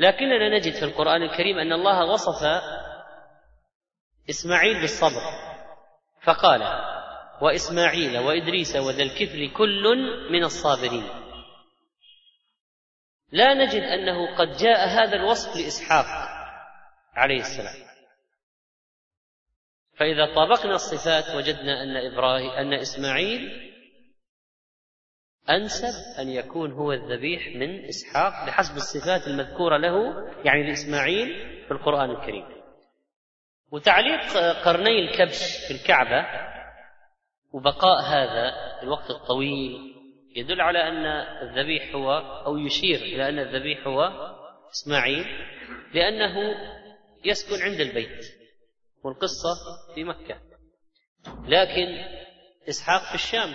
S2: لكننا نجد في القرآن الكريم أن الله وصف إسماعيل بالصبر فقال وإسماعيل وإدريس وذا الكفل كل من الصابرين لا نجد أنه قد جاء هذا الوصف لإسحاق عليه السلام فإذا طابقنا الصفات وجدنا أن إبراهيم أن إسماعيل أنسب أن يكون هو الذبيح من إسحاق بحسب الصفات المذكورة له يعني لإسماعيل في القرآن الكريم وتعليق آه، قرني الكبش في الكعبة وبقاء هذا الوقت الطويل يدل على أن الذبيح هو أو يشير إلى أن الذبيح هو إسماعيل لأنه يسكن عند البيت والقصة في مكة لكن إسحاق في الشام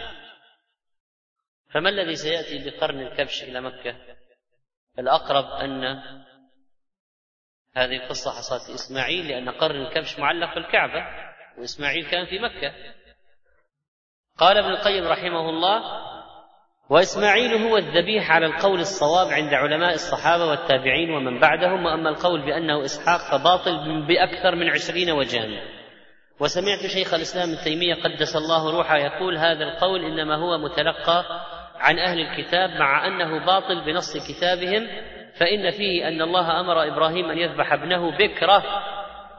S2: فما الذي سيأتي بقرن الكبش إلى مكة الأقرب أن هذه القصة حصلت إسماعيل لأن قرن الكبش معلق في الكعبة وإسماعيل كان في مكة قال ابن القيم رحمه الله وإسماعيل هو الذبيح على القول الصواب عند علماء الصحابة والتابعين ومن بعدهم وأما القول بأنه إسحاق فباطل بأكثر من عشرين وجها وسمعت شيخ الإسلام ابن تيمية قدس الله روحه يقول هذا القول إنما هو متلقى عن أهل الكتاب مع أنه باطل بنص كتابهم فإن فيه أن الله أمر إبراهيم أن يذبح ابنه بكرة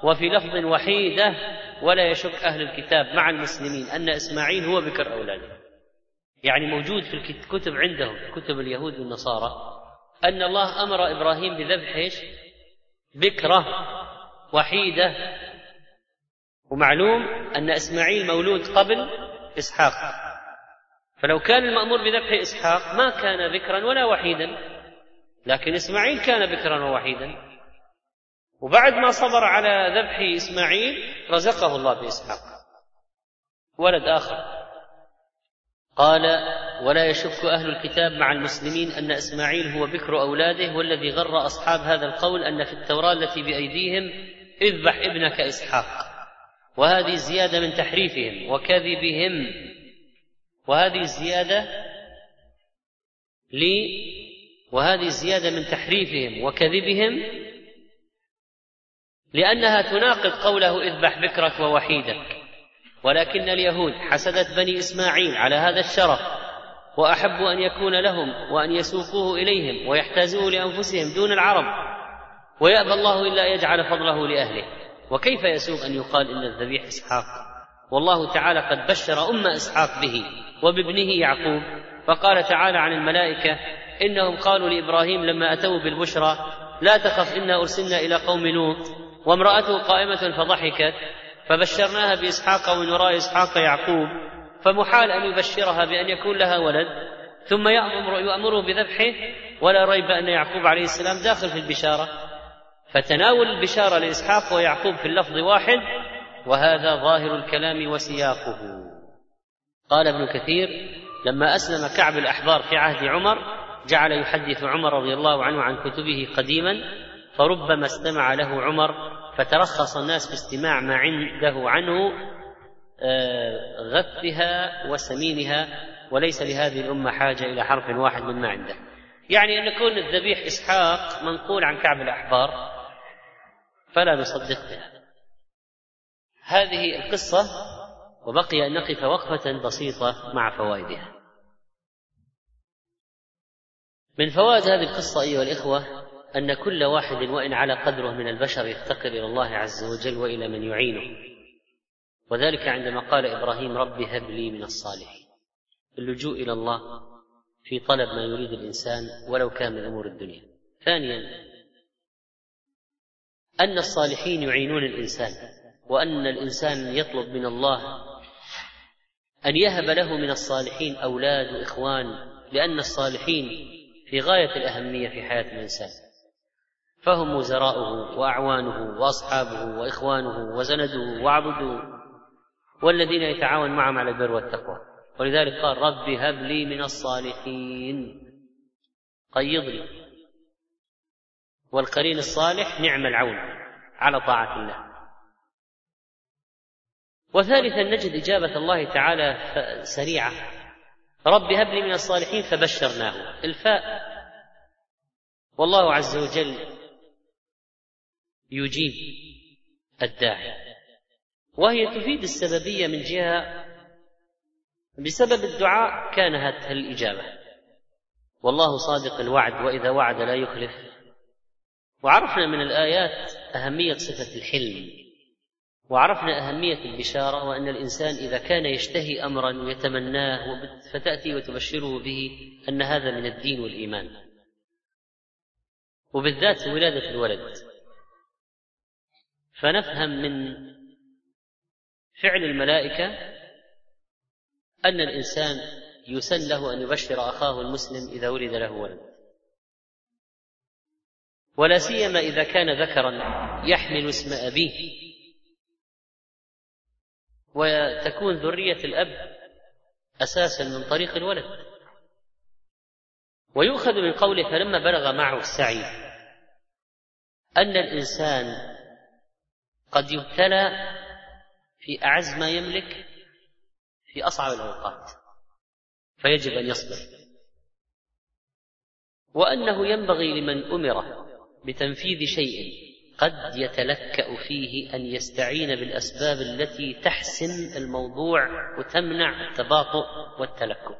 S2: وفي لفظ وحيدة ولا يشك أهل الكتاب مع المسلمين أن إسماعيل هو بكر أولاده يعني موجود في الكتب عندهم كتب اليهود والنصارى أن الله أمر إبراهيم بذبح إيش بكرة وحيدة ومعلوم أن إسماعيل مولود قبل إسحاق فلو كان المأمور بذبح إسحاق ما كان ذكرا ولا وحيدا لكن إسماعيل كان بكرا ووحيدا وبعد ما صبر على ذبح إسماعيل رزقه الله بإسحاق ولد آخر قال ولا يشك أهل الكتاب مع المسلمين أن إسماعيل هو بكر أولاده والذي غر أصحاب هذا القول أن في التوراة التي بأيديهم اذبح ابنك إسحاق وهذه زيادة من تحريفهم وكذبهم وهذه زيادة وهذه الزياده من تحريفهم وكذبهم لانها تناقض قوله اذبح بكرك ووحيدك ولكن اليهود حسدت بني اسماعيل على هذا الشرف واحبوا ان يكون لهم وان يسوقوه اليهم ويحتازوه لانفسهم دون العرب ويأبى الله إلا يجعل فضله لأهله وكيف يسوغ أن يقال إن الذبيح إسحاق والله تعالى قد بشر أم إسحاق به وبابنه يعقوب فقال تعالى عن الملائكة إنهم قالوا لإبراهيم لما أتوا بالبشرى لا تخف إنا أرسلنا إلى قوم لوط وامرأته قائمة فضحكت فبشرناها بإسحاق ومن وراء إسحاق يعقوب فمحال أن يبشرها بأن يكون لها ولد ثم يأمر يأمره بذبحه ولا ريب أن يعقوب عليه السلام داخل في البشارة فتناول البشارة لإسحاق ويعقوب في اللفظ واحد وهذا ظاهر الكلام وسياقه قال ابن كثير لما أسلم كعب الأحبار في عهد عمر جعل يحدث عمر رضي الله عنه عن كتبه قديما فربما استمع له عمر فترخص الناس في استماع ما عنده عنه آه، غثها وسمينها وليس لهذه الأمة حاجة إلى حرف واحد مما عنده يعني أن يكون الذبيح إسحاق منقول عن كعب الأحبار فلا نصدق بها هذه القصة وبقي أن نقف وقفة بسيطة مع فوائدها من فوائد هذه القصة أيها الإخوة أن كل واحد وإن على قدره من البشر يفتقر إلى الله عز وجل وإلى من يعينه وذلك عندما قال إبراهيم رب هب لي من الصالحين اللجوء إلى الله في طلب ما يريد الإنسان ولو كان من أمور الدنيا ثانيا أن الصالحين يعينون الإنسان وأن الإنسان يطلب من الله أن يهب له من الصالحين أولاد وإخوان لأن الصالحين في غاية الأهمية في حياة الإنسان فهم وزراؤه وأعوانه وأصحابه وإخوانه وزنده وعبده والذين يتعاون معهم على البر والتقوى ولذلك قال رب هب لي من الصالحين قيض طيب، لي والقرين الصالح نعم العون على طاعة الله وثالثا نجد إجابة الله تعالى سريعة رب هب لي من الصالحين فبشرناه الفاء والله عز وجل يجيب الداعي وهي تفيد السببية من جهة بسبب الدعاء كان هذه الإجابة والله صادق الوعد وإذا وعد لا يخلف وعرفنا من الآيات أهمية صفة الحلم وعرفنا أهمية البشارة وأن الإنسان إذا كان يشتهي أمرا ويتمناه فتأتي وتبشره به أن هذا من الدين والإيمان وبالذات ولادة الولد فنفهم من فعل الملائكة أن الإنسان يسن له أن يبشر أخاه المسلم إذا ولد له ولد ولا سيما إذا كان ذكرا يحمل اسم أبيه وتكون ذرية الأب أساسا من طريق الولد ويؤخذ من قوله فلما بلغ معه السعي أن الإنسان قد يبتلى في أعز ما يملك في أصعب الأوقات فيجب أن يصبر وأنه ينبغي لمن أمر بتنفيذ شيء قد يتلكأ فيه أن يستعين بالأسباب التي تحسم الموضوع وتمنع التباطؤ والتلكؤ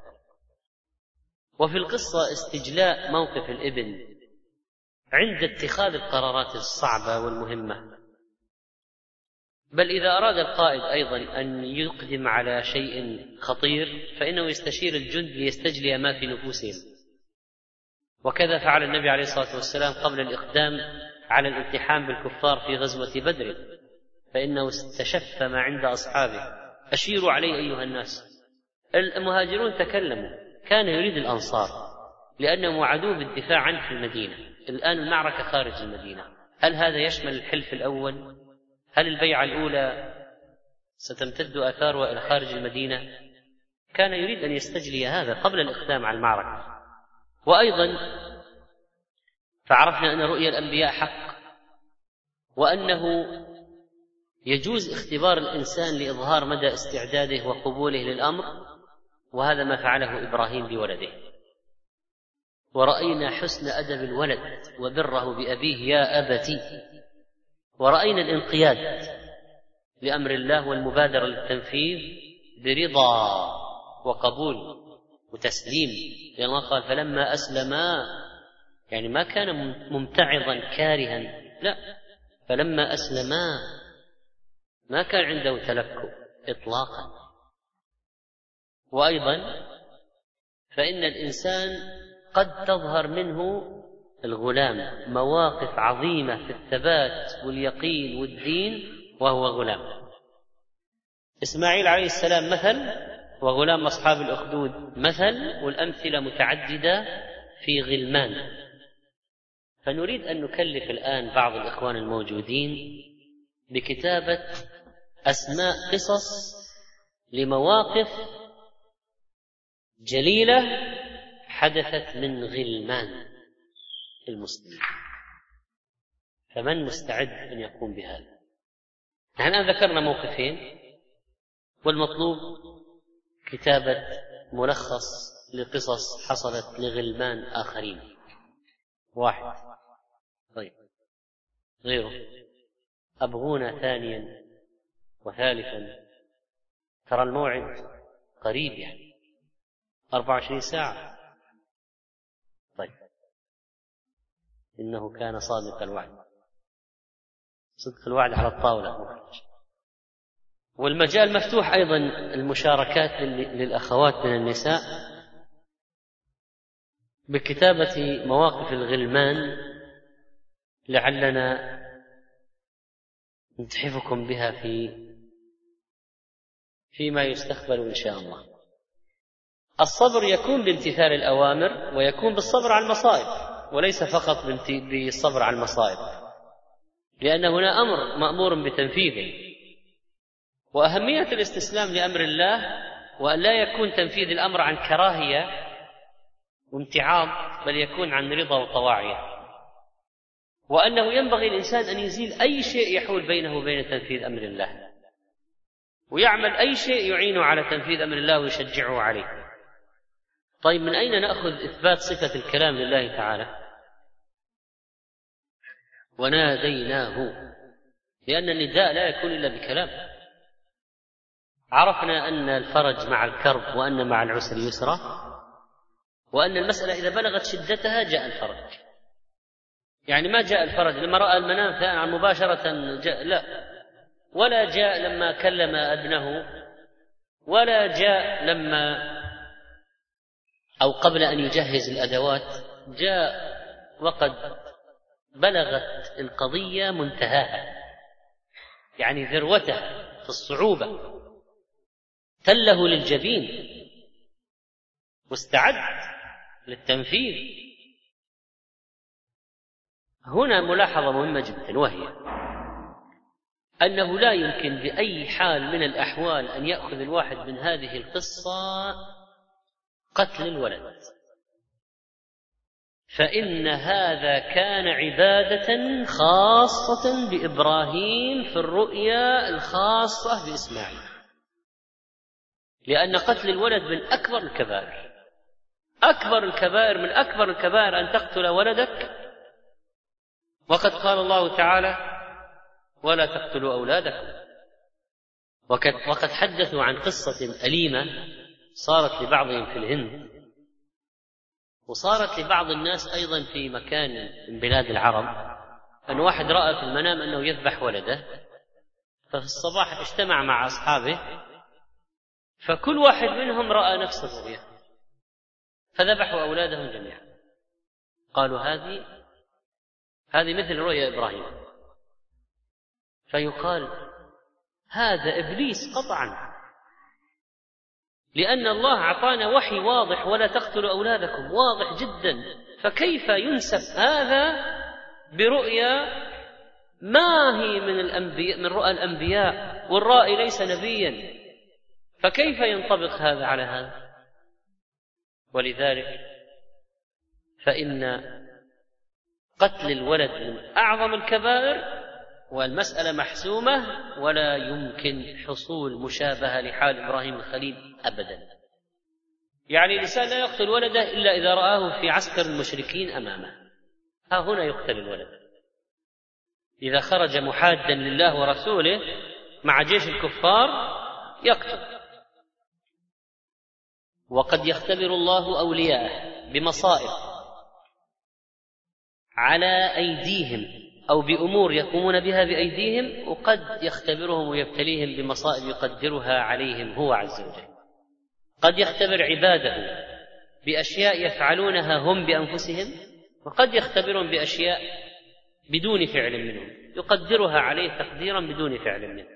S2: وفي القصة استجلاء موقف الابن عند اتخاذ القرارات الصعبة والمهمة بل إذا أراد القائد أيضا أن يقدم على شيء خطير فإنه يستشير الجند ليستجلي ما في نفوسهم وكذا فعل النبي عليه الصلاة والسلام قبل الإقدام على الالتحام بالكفار في غزوة بدر فإنه استشف ما عند أصحابه أشيروا عليه أيها الناس المهاجرون تكلموا كان يريد الأنصار لأنهم وعدوه بالدفاع عنه في المدينة الآن المعركة خارج المدينة هل هذا يشمل الحلف الأول هل البيعة الأولى ستمتد آثارها إلى خارج المدينة كان يريد أن يستجلي هذا قبل الإقدام على المعركة وأيضا فعرفنا أن رؤيا الأنبياء حق وأنه يجوز اختبار الإنسان لإظهار مدى استعداده وقبوله للأمر وهذا ما فعله إبراهيم بولده ورأينا حسن أدب الولد وبره بأبيه يا أبتي ورأينا الانقياد لأمر الله والمبادرة للتنفيذ برضا وقبول وتسليم لأن الله قال فلما أسلما يعني ما كان ممتعضا كارها لا فلما أسلما ما كان عنده تلكؤ إطلاقا وأيضا فإن الإنسان قد تظهر منه الغلام مواقف عظيمة في الثبات واليقين والدين وهو غلام إسماعيل عليه السلام مثل وغلام أصحاب الأخدود مثل والأمثلة متعددة في غلمان فنريد أن نكلف الآن بعض الإخوان الموجودين بكتابة أسماء قصص لمواقف جليلة حدثت من غلمان المسلمين فمن مستعد أن يقوم بهذا نحن الآن ذكرنا موقفين والمطلوب كتابة ملخص لقصص حصلت لغلمان آخرين واحد غيره أبغونا ثانيا وثالثا ترى الموعد قريب يعني 24 ساعة طيب إنه كان صادق الوعد صدق الوعد على الطاولة والمجال مفتوح أيضا المشاركات للأخوات من النساء بكتابة مواقف الغلمان لعلنا نتحفكم بها في فيما يستقبل إن شاء الله الصبر يكون بامتثال الأوامر ويكون بالصبر على المصائب وليس فقط بالصبر على المصائب لأن هنا أمر مأمور بتنفيذه وأهمية الاستسلام لأمر الله وأن لا يكون تنفيذ الأمر عن كراهية وامتعاض بل يكون عن رضا وطواعية وأنه ينبغي الإنسان أن يزيل أي شيء يحول بينه وبين تنفيذ أمر الله ويعمل أي شيء يعينه على تنفيذ أمر الله ويشجعه عليه طيب من أين نأخذ إثبات صفة الكلام لله تعالى وناديناه لأن النداء لا يكون إلا بكلام عرفنا أن الفرج مع الكرب وأن مع العسر يسرا وأن المسألة إذا بلغت شدتها جاء الفرج يعني ما جاء الفرج لما رأى المنام ثأنعم مباشرة جاء لا ولا جاء لما كلم ابنه ولا جاء لما أو قبل أن يجهز الأدوات جاء وقد بلغت القضية منتهاها يعني ذروته في الصعوبة تله للجبين واستعد للتنفيذ هنا ملاحظة مهمة جدا وهي أنه لا يمكن بأي حال من الأحوال أن يأخذ الواحد من هذه القصة قتل الولد فإن هذا كان عبادة خاصة بإبراهيم في الرؤيا الخاصة بإسماعيل لأن قتل الولد من أكبر الكبائر أكبر الكبائر من أكبر الكبائر أن تقتل ولدك وقد قال الله تعالى ولا تقتلوا أولادكم وقد حدثوا عن قصة أليمة صارت لبعضهم في الهند وصارت لبعض الناس أيضا في مكان من بلاد العرب أن واحد رأى في المنام أنه يذبح ولده ففي الصباح اجتمع مع أصحابه فكل واحد منهم رأى نفس الرؤيا فذبحوا أولادهم جميعا قالوا هذه هذه مثل رؤيا إبراهيم فيقال هذا إبليس قطعا لأن الله أعطانا وحي واضح ولا تقتلوا أولادكم واضح جدا فكيف ينسب هذا برؤيا ما هي من الأنبياء من رؤى الأنبياء والرائي ليس نبيا فكيف ينطبق هذا على هذا ولذلك فإن قتل الولد من أعظم الكبائر والمسألة محسومة ولا يمكن حصول مشابهة لحال إبراهيم الخليل أبدا يعني الإنسان لا يقتل ولده إلا إذا رآه في عسكر المشركين أمامه ها هنا يقتل الولد إذا خرج محادا لله ورسوله مع جيش الكفار يقتل وقد يختبر الله أولياءه بمصائب على أيديهم أو بأمور يقومون بها بأيديهم وقد يختبرهم ويبتليهم بمصائب يقدرها عليهم هو عز وجل قد يختبر عباده بأشياء يفعلونها هم بأنفسهم وقد يختبرهم بأشياء بدون فعل منهم يقدرها عليه تقديرا بدون فعل منه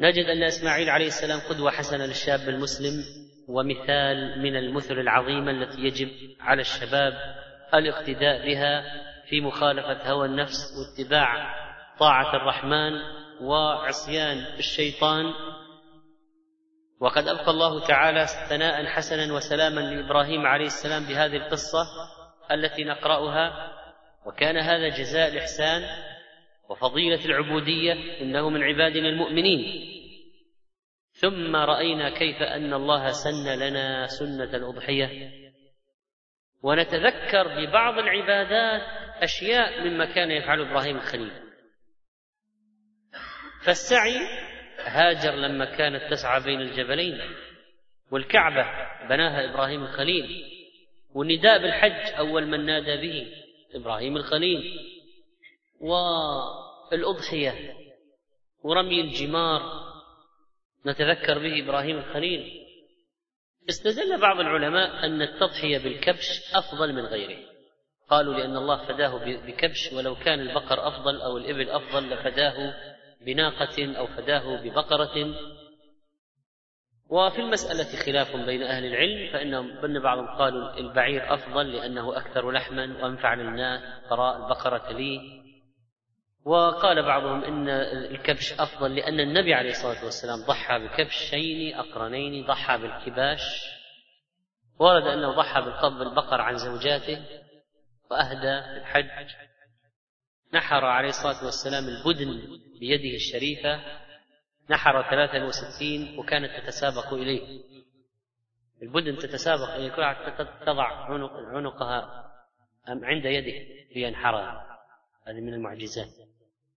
S2: نجد أن إسماعيل عليه السلام قدوة حسنة للشاب المسلم ومثال من المثل العظيمة التي يجب على الشباب الاقتداء بها في مخالفة هوى النفس واتباع طاعة الرحمن وعصيان الشيطان وقد أبقى الله تعالى ثناء حسنا وسلاما لإبراهيم عليه السلام بهذه القصة التي نقرأها وكان هذا جزاء الإحسان وفضيلة العبودية إنه من عبادنا المؤمنين ثم رأينا كيف أن الله سن لنا سنة الأضحية ونتذكر ببعض العبادات أشياء مما كان يفعله إبراهيم الخليل فالسعي هاجر لما كانت تسعى بين الجبلين والكعبة بناها إبراهيم الخليل والنداء بالحج أول من نادى به إبراهيم الخليل والأضحية ورمي الجمار نتذكر به إبراهيم الخليل استدل بعض العلماء أن التضحية بالكبش أفضل من غيره قالوا لأن الله فداه بكبش ولو كان البقر أفضل أو الإبل أفضل لفداه بناقة أو فداه ببقرة وفي المسألة خلاف بين أهل العلم فإنهم بن بعضهم قالوا البعير أفضل لأنه أكثر لحما وأنفع للناس فراء البقرة لي وقال بعضهم ان الكبش افضل لان النبي عليه الصلاه والسلام ضحى بكبشين اقرنين ضحى بالكباش ورد انه ضحى بالقب البقر عن زوجاته واهدى الحج نحر عليه الصلاه والسلام البدن بيده الشريفه نحر 63 وكانت تتسابق اليه البدن تتسابق الى الكل تضع عنق عنقها عند يده لينحرها هذه من المعجزات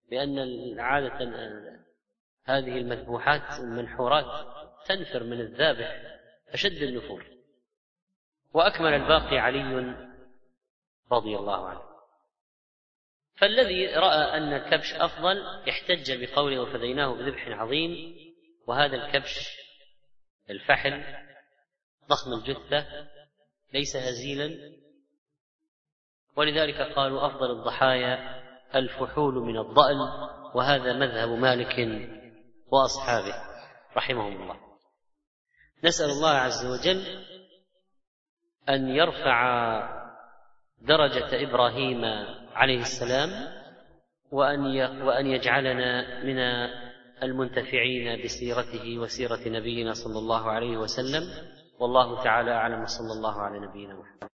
S2: بأن عادة هذه المذبوحات المنحورات تنفر من الذابح أشد النفور وأكمل الباقي علي رضي الله عنه فالذي رأى أن الكبش أفضل احتج بقوله وفديناه بذبح عظيم وهذا الكبش الفحل ضخم الجثة ليس هزيلا ولذلك قالوا أفضل الضحايا الفحول من الضأل وهذا مذهب مالك وأصحابه رحمهم الله نسأل الله عز وجل أن يرفع درجة إبراهيم عليه السلام وأن وأن يجعلنا من المنتفعين بسيرته وسيرة نبينا صلى الله عليه وسلم والله تعالى أعلم صلى الله على نبينا محمد